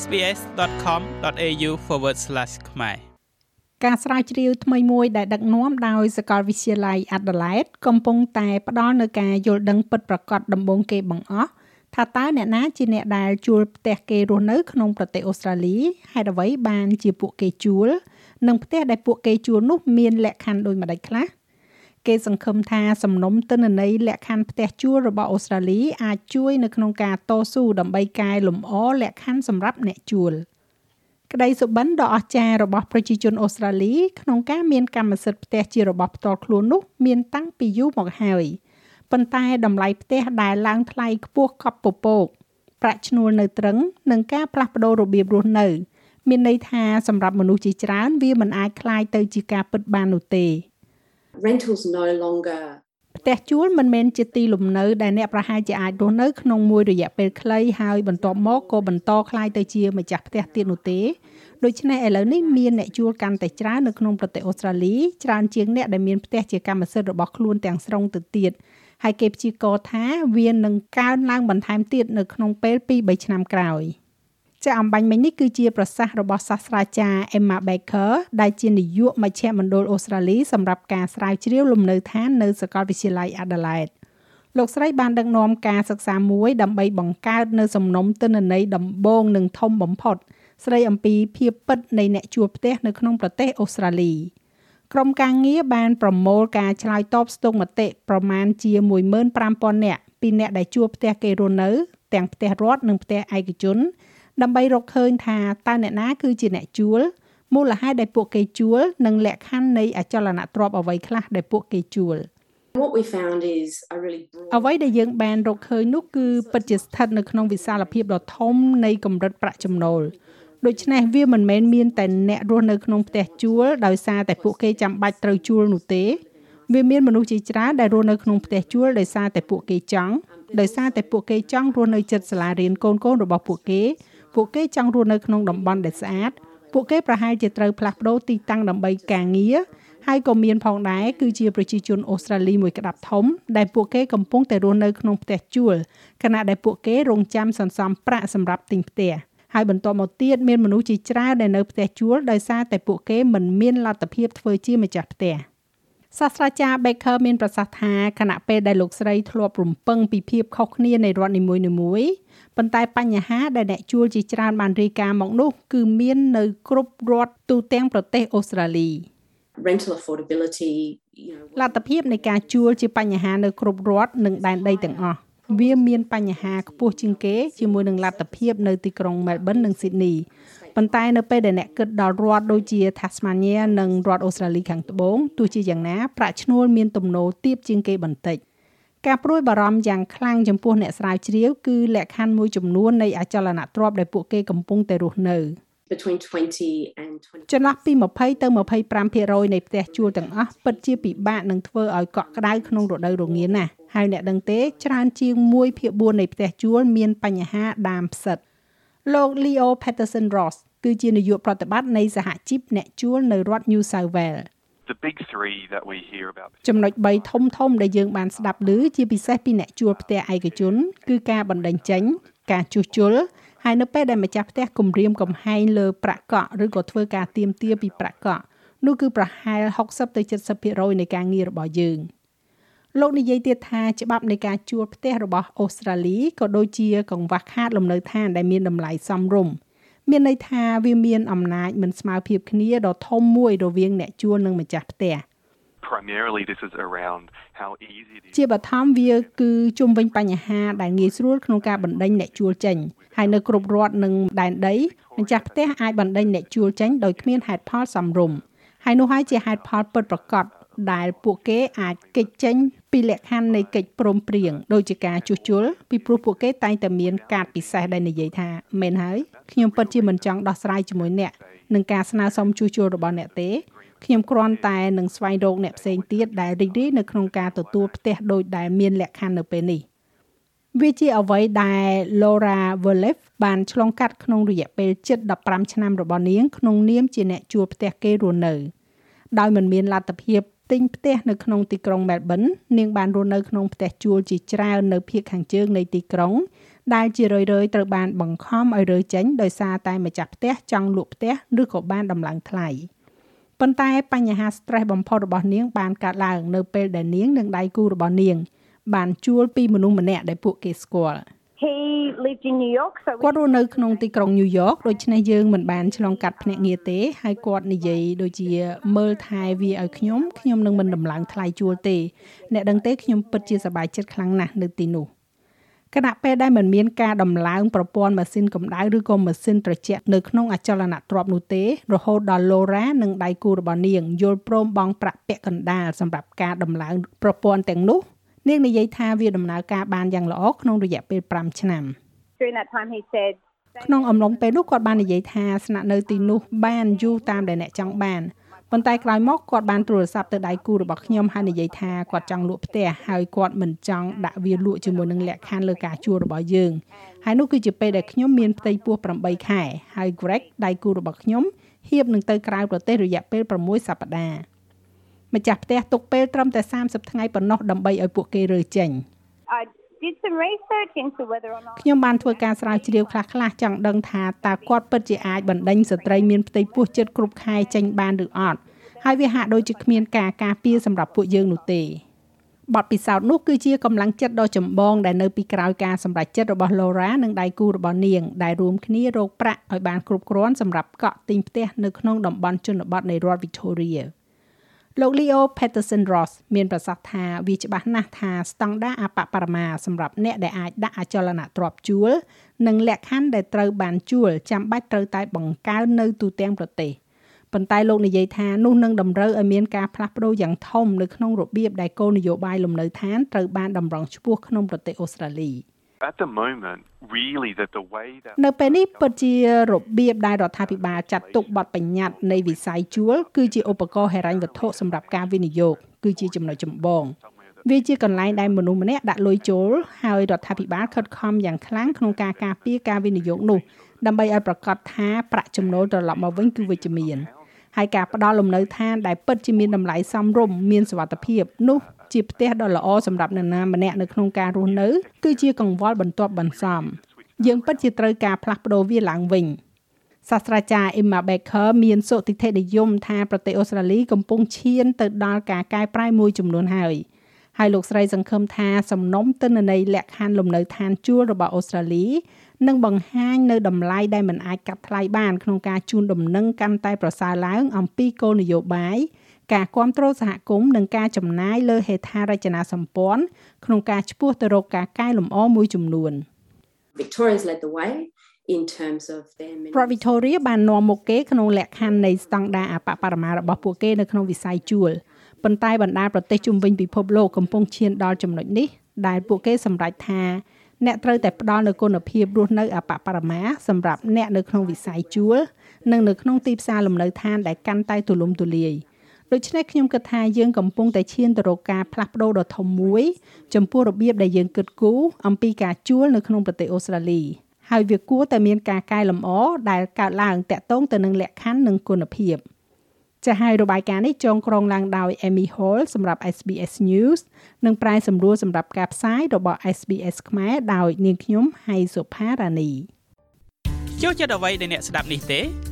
sbs.com.au/ ខ្មែរការស្រាវជ្រាវថ្មីមួយដែលដឹកនាំដោយសាកលវិទ្យាល័យ Adelaide កំពុងតែផ្ដល់នូវការយល់ដឹងពិតប្រាកដដំបូងគេបង្អស់ថាតើអ្នកណាជាអ្នកដែលជួលផ្ទះគេរស់នៅក្នុងប្រទេសអូស្ត្រាលីហេតុអ្វីបានជាពួកគេជួល និងផ្ទះដែលពួកគេជួលនោះមានលក្ខខណ្ឌដូចម្តេចខ្លះ គេសង្ឃឹមថាសំណុំទិន្នន័យលក្ខខណ្ឌផ្ទះជួលរបស់អូស្ត្រាលីអាចជួយនៅក្នុងការតស៊ូដើម្បីកែលម្អលក្ខខណ្ឌសម្រាប់អ្នកជួលក្តីសុបិនដ៏អស្ចារ្យរបស់ប្រជាជនអូស្ត្រាលីក្នុងការមានកម្មសិទ្ធិផ្ទះជារបស់ផ្ទាល់ខ្លួននោះមានតាំងពីយូរមកហើយប៉ុន្តែតម្លៃផ្ទះដែលឡើងថ្លៃខ្ពស់កប់ពពកប្រាក់ឈ្នួលនៅត្រឹងនិងការផ្លាស់ប្ដូររបៀបរស់នៅ មានន័យថាសម្រាប់មនុស្សជាច្រើនវាមិនអាចคล้ายទៅជាការពិតបាននោះទេ rentals no longer ផ្ទះជួលមិនមែនជាទីលំនៅដែលអ្នកប្រហែលជាអាចរស់នៅក្នុងមួយរយៈពេលខ្លីហើយបន្ទាប់មកក៏បន្តคล้ายទៅជាម្ចាស់ផ្ទះទៀតនោះទេដូច្នេះឥឡូវនេះមានអ្នកជួលកាន់តែច្រើននៅក្នុងប្រទេសអូស្ត្រាលីច្រើនជាងអ្នកដែលមានផ្ទះជាកម្មសិទ្ធិរបស់ខ្លួនទាំងស្រុងទៅទៀតហើយគេព្យាករណ៍ថាវានឹងកើនឡើងបន្ថែមទៀតនៅក្នុងពេល2-3ឆ្នាំក្រោយ។ ចាអំបញ្ញមិញនេះគឺជាប្រសាសន៍របស់សាស្ត្រាចារ្យ Emma Baker ដែលជានាយកមជ្ឈមណ្ឌលអូស្ត្រាលីសម្រាប់ការស្រាវជ្រាវលំនៅឋាននៅសាកលវិទ្យាល័យ Adelaide លោកស្រីបានដឹកនាំការសិក្សាមួយដើម្បីបង្កើតនៅសំណុំទិន្នន័យដំបូងនិងធំបំផុត ស្ដីអំពីភាពពិតនៃអ្នកជួលផ្ទះនៅក្នុងប្រទេសអូស្ត្រាលីក្រុមការងារបានប្រមូលការឆ្លើយតបស្ទង់មតិប្រមាណជា15000នាក់ពីអ្នកដែលជួលផ្ទះគេរស់នៅ ទាំងផ្ទះរដ្ឋនិងផ្ទះឯកជន ដើម្បីរកឃើញថាតើអ្នកណាគឺជាអ្នកជួលមូលហេតុដែលពួកគេជួលនិងលក្ខខណ្ឌនៃអចលនទ្រព្យអ្វីខ្លះដែលពួកគេជួល what we found is a really អ្វីដែលយើងបានរកឃើញនោះគឺពិតជាស្ថិតនៅក្នុងវិសាលភាពដ៏ធំនៃកម្រិតប្រាក់ចំណូលដូច្នេះវាមិនមែនមានតែអ្នករស់នៅក្នុងផ្ទះជួលដោយសារតែពួកគេចាំបាច់ត្រូវជួលនោះទេវាមានមនុស្សជាច្រើនដែលរស់នៅក្នុងផ្ទះជួលដោយសារតែពួកគេចង់ដោយសារតែពួកគេចង់រស់នៅជិតសាលារៀនកូនកូនរបស់ពួកគេ ពួកគេចង់រស់នៅក្នុងតំបន់ដែលស្អាតពួកគេប្រហែលជាត្រូវផ្លាស់ប្ដូរទីតាំងដើម្បីការងារហើយក៏មានផងដែរគឺជាប្រជាជនអូស្ត្រាលីមួយក្តាប់ធំដែលពួកគេកំពុងតែរស់នៅក្នុងផ្ទះជួលខណៈដែលពួកគេរងចាំសន្សំប្រាក់សម្រាប់ទិញផ្ទះហើយបន្ទាប់មកទៀតមានមនុស្សជាច្រើនដែលនៅផ្ទះជួលដោយសារតែពួកគេមិនមានលទ្ធភាពធ្វើជាម្ចាស់ផ្ទះ សាស្ត្រាចារ្យ Baker មានប្រសាសន៍ថាខណៈពេលដែលលោកស្រីធ្លាប់រំពឹងពីភាពខុសគ្នានៃរដ្ឋនីមួយៗប៉ុន្តែបញ្ហាដែលអ្នកជួលជាច្រើនបានរាយការណ៍មកនោះ គឺមាននៅគ្រប់រដ្ឋទូទាំងប្រទេសអូស្ត្រាលី rental affordability you know លទ្ធភាពនៃការជួលជាបញ្ហានៅគ្រប់រដ្ឋនិងដែនដីទាំងអស់វាមានបញ្ហាខ្ពស់ជាងគេជាមួយនឹងលទ្ធភាពនៅទីក្រុង Melbourne និង Sydney ប៉ុន្តែនៅពេលដែលអ្នកគិតដល់រដ្ឋដូចជា Tasmania និងរដ្ឋអូស្ត្រាលីខាងត្បូងទោះជាយ៉ាងណាប្រាក់ឈ្នួលមានទំនោរទាបជាងគេបន្តិច។ការព្រួយបារម្ភយ៉ាងខ្លាំងចំពោះអ្នកស្រាវជ្រាវគឺលក្ខខណ្ឌមួយចំនួននៃអចលនទ្រព្យដែលពួកគេកំពុងតែរស់នៅ between 20 and 20ចន្លោះពី20ទៅ25%នៃផ្ទះជួលទាំងអស់ពិតជាពិបាកនឹងធ្វើឲ្យកក់ក្ដៅក្នុងរដូវរងាណាស់ហើយអ្នកដឹងទេច្រើនជាង1ភាគ4នៃផ្ទះជួលមានបញ្ហាដាមផ្សិត លោក Leo Patterson Ross គឺជានាយកប្រតិបត្តិនៃសហជីពអ្នកជួលនៅរដ្ឋ New South Wales the big 3 that we hear about ចំណុច3ធំធំដែលយើងបានស្ដាប់ឮជាពិសេសពីអ្នកជួលផ្ទះឯកជន គឺការបណ្តេញចេញ ការជួសជុលហើយនៅពេលដែលម្ចាស់ផ្ទះគម្រាមកំហែងលើប្រាក់កក់ឬក៏ធ្វើការទៀមទាពីប្រាក់កក់នោះគឺប្រហែល60ទៅ70%នៃការងាររបស់យើង លោកនិយាយទៀតថាច្បាប់នៃការជួលផ្ទះរបស់អូស្ត្រាលីក៏ដូចជាកង្វះខាតលំនៅឋានដែលមានតម្លៃសមរម្យមានន័យថាវាមានអំណាចមិនស្មើភាពគ្នាដ៏ធំមួយរវាងអ្នកជួលនិងម្ចាស់ផ្ទះ primarily this is around how easy it is ជាបឋមវាគឺជុំវិញបញ្ហាដែលងាយស្រួលក្នុងការបណ្ដេញអ្នកជួលចេញហើយនៅគ្រប់រដ្ឋនិងដែនដីម្ចាស់ផ្ទះអាចបណ្ដេញអ្នកជួលចេញដោយគ្មានហេតុផលសមរម្យហើយនោះហើយជាហេតុផលពិតប្រាកដ ដែលពួកគេអាចគេចចេញពីលក្ខខណ្ឌនៃកិច្ចព្រមព្រៀងដូចជាការជួសជុលពីព្រោះពួកគេតែងតែមានកាតពិសេសដែលនិយាយថាមែនហើយខ្ញុំពិតជាមិនចង់ដោះស្រាយជាមួយអ្នកនឹងការស្នើសុំជួសជុលរបស់អ្នកទេខ្ញុំគ្រាន់តែនឹងស្វែងរកអ្នកផ្សេងទៀតដែលរីករាយនៅក្នុងការទទួលផ្ទះដូចដែលមានលក្ខខណ្ឌនៅពេលនេះវាជាអ្វីដែល Laura Verleff បានឆ្លងកាត់ក្នុងរយៈពេលជិត15ឆ្នាំរបស់នាងក្នុងនាមជាអ្នកជួលផ្ទះគេរស់នៅដោយមិនមានលទ្ធភាព ទិញផ្ទះនៅក្នុងទីក្រុង Melbourne នាងបានរស់នៅក្នុងផ្ទះជួលជាច្រើននៅភាគខាងជើងនៃទីក្រុង ដែលជារឿយៗត្រូវបានបង្ខំឲ្យរើចេញដោយសារតែម្ចាស់ផ្ទះចង់លក់ផ្ទះឬក៏បានដំឡើងថ្លៃប៉ុន្តែបញ្ហា stress បំផុតរបស់នាងបានកើតឡើងនៅពេលដែលនាងនិងដៃគូរបស់នាងបានជួលពីមនុស្សម្នាក់ដែលពួកគេស្គាល់ He lived in New York, so we គាត់រស់នៅក្នុងទីក្រុងញូវយ៉កដូច្នេះយើងមិនបានឆ្លងកាត់ភ្នាក់ងារទេហើយគាត់និយាយដូចជាមើលថែវាឲ្យខ្ញុំខ្ញុំនឹងមិនដំឡើងថ្លៃជួលទេអ្នកដឹងទេខ្ញុំពិតជាសប្បាយចិត្តខ្លាំងណាស់នៅទីនោះគណៈពេលដែលមិនមានការដំឡើងប្រព័ន្ធម៉ាស៊ីនកម្ដៅឬក៏ម៉ាស៊ីនត្រជាក់នៅក្នុងអចលនទ្រព្យនោះទេរហូតដល់ Laura និងដៃគូរបស់នាងយល់ព្រមបង់ប្រាក់ពាក់កណ្ដាលសម្រាប់ការដំឡើងប្រព័ន្ធទាំងនោះ នាងនិយាយថាវាដំណើរការបានយ៉ាងល្អក្នុងរយៈពេល5ឆ្នាំ during that time he said, ក្នុងអំឡុងពេលនោះគាត់បាននិយាយថាស្នាក់នៅទីនោះបានយូរតាមដែលអ្នកចង់បានប៉ុន្តែក្រោយមកគាត់បានទូរស័ព្ទទៅដៃគូរបស់ខ្ញុំហើយនិយាយថាគាត់ចង់លក់ផ្ទះហើយគាត់មិនចង់ដាក់វាលក់ជាមួយនឹងលក្ខខណ្ឌលើការជួលរបស់យើងហើយនោះគឺជាពេលដែលខ្ញុំមានផ្ទៃពោះ8ខែហើយ Greg ដៃគូរបស់ខ្ញុំហៀបនឹងទៅក្រៅប្រទេសរយៈពេល6សប្តាហ៍ ម្ចាស់ផ្ទះទុកពេលត្រឹមតែ30ថ្ងៃប៉ុណ្ណោះដើម្បីឲ្យពួកគេរើចេញ I did some research into whether or not ខ្ញុំបានធ្វើការស្រាវជ្រាវខ្លះៗចង់ដឹងថាតើគាត់ពិតជាអាចបណ្ដេញស្ត្រីមានផ្ទៃពោះជិតគ្រប់ខែចេញបានឬអត់ហើយវាហាក់ដូចជាគ្មានការការពារសម្រាប់ពួកយើងនោះទេបទពិសោធន៍នោះគឺជាកម្លាំងចិត្តដ៏ចម្បងដែលនៅពីក្រោយការសម្រេចចិត្តរបស់ Laura និងដៃគូរបស់នាងដែលរួមគ្នារកប្រាក់ឲ្យបានគ្រប់គ្រាន់សម្រាប់កក់ទិញផ្ទះនៅក្នុងតំបន់ជនបទនៃរដ្ឋ Victoria លោក Leo Patterson Ross មានប្រសាសន៍ថាវាច្បាស់ណាស់ថាស្តង់ដារអបបរមាសម្រាប់អ្នកដែលអាចដាក់អចលនទ្រព្យជួល និងលក្ខខណ្ឌដែលត្រូវបានជួលចាំបាច់ត្រូវតែបង្កើននៅទូទាំងប្រទេសប៉ុន្តែលោកនិយាយថានោះនឹងតម្រូវឲ្យមានការផ្លាស់ប្ដូរយ៉ាងធំនៅក្នុងរបៀបដែលគោលនយោបាយលំនៅឋានត្រូវបានតម្រង់ឆ្ពោះក្នុងប្រទេសអូស្ត្រាលី At the moment, really, that the way that នៅពេលនេះពិតជារបៀបដែលរដ្ឋាភិបាលចាត់ទុកបទបញ្ញត្តិនៃវិស័យជួលគឺជាឧបករណ៍ហិរញ្ញវត្ថុសម្រាប់ការវិនិយោគគឺជាចំណុចចម្បងវាជាកន្លែងដែលមនុស្សម្នាក់ដាក់លុយចូលហើយរដ្ឋាភិបាលខិតខំយ៉ាងខ្លាំងក្នុងការការពារការវិនិយោគនោះដើម្បីឲ្យប្រកាសថាប្រាក់ចំណូលត្រឡប់មកវិញគឺវិជ្ជមានហើយការផ្ដល់លំនៅឋានដែលពិតជាមានតម្លៃសមរម្យមានសុវត្ថិភាពនោះ ជាផ្ទះដ៏ល្អសម្រាប់នរណាម្នាក់នៅក្នុងការរស់នៅ គឺជាកង្វល់បន្ទាប់បន្សំយើងពិតជាត្រូវការផ្លាស់ប្ដូរវាឡើងវិញសាស្ត្រាចារ្យ Emma Baker មានសុតិធិនិយមថាប្រទេសអូស្ត្រាលីកំពុងឈានទៅដល់ការកែប្រែមួយចំនួនហើយហើយលោកស្រីសង្ឃឹមថាសំណុំទិន្នន័យលក្ខខណ្ឌលំនៅឋានជួលរបស់អូស្ត្រាលីនឹងបង្ហាញនៅតម្លៃដែលមិនអាចកាត់ថ្លៃបានក្នុងការជូនដំណឹងកាន់តែប្រសើរឡើងអំពីគោលនយោបាយ ការគ្រប់គ្រងសហគមន៍និងការចំណាយលើហេដ្ឋារចនាសម្ព័ន្ធក្នុងការឆ្ពោះទៅរកការកែលម្អមួយចំនួន Victoria's led the way in terms of their រដ្ឋ Victoria បាននាំមុខគេក្នុងលក្ខខណ្ឌនៃស្តង់ដារអបបរមារបស់ពួកគេនៅក្នុងវិស័យជួលប៉ុន្តែបណ្ដាប្រទេសជុំវិញពិភពលោកកំពុងឈានដល់ចំណុចនេះដែលពួកគេសម្រេចថាអ្នកត្រូវតែផ្ដល់នូវគុណភាពរស់នៅអបបរមាសម្រាប់អ្នកនៅក្នុងវិស័យជួល និងនៅក្នុងទីផ្សារលំនៅឋានដែលកាន់តែទូលំទូលាយ ដូច្នេះខ្ញុំគិតថាយើងកំពុងតែឈានទៅរកការផ្លាស់ប្ដូរដ៏ធំមួយ ចំពោះរបៀបដែលយើងគិតគូរអំពីការជួលនៅក្នុងប្រទេសអូស្ត្រាលីហើយវាគួរតែមានការកែលម្អដែលកើតឡើងតាក់ទងទៅនឹងលក្ខខណ្ឌនិងគុណភាពចាស់ហើយរបាយការណ៍នេះចងក្រងឡើងដោយ Emmy Hall សម្រាប់ SBS News និងប្រាយសម្រួលសម្រាប់ការផ្សាយរបស់ SBS ខ្មែរដោយនាងខ្ញុំហៃសុផារ៉ានីចូលចិត្តអ្វីដែលអ្នកស្ដាប់នេះទេ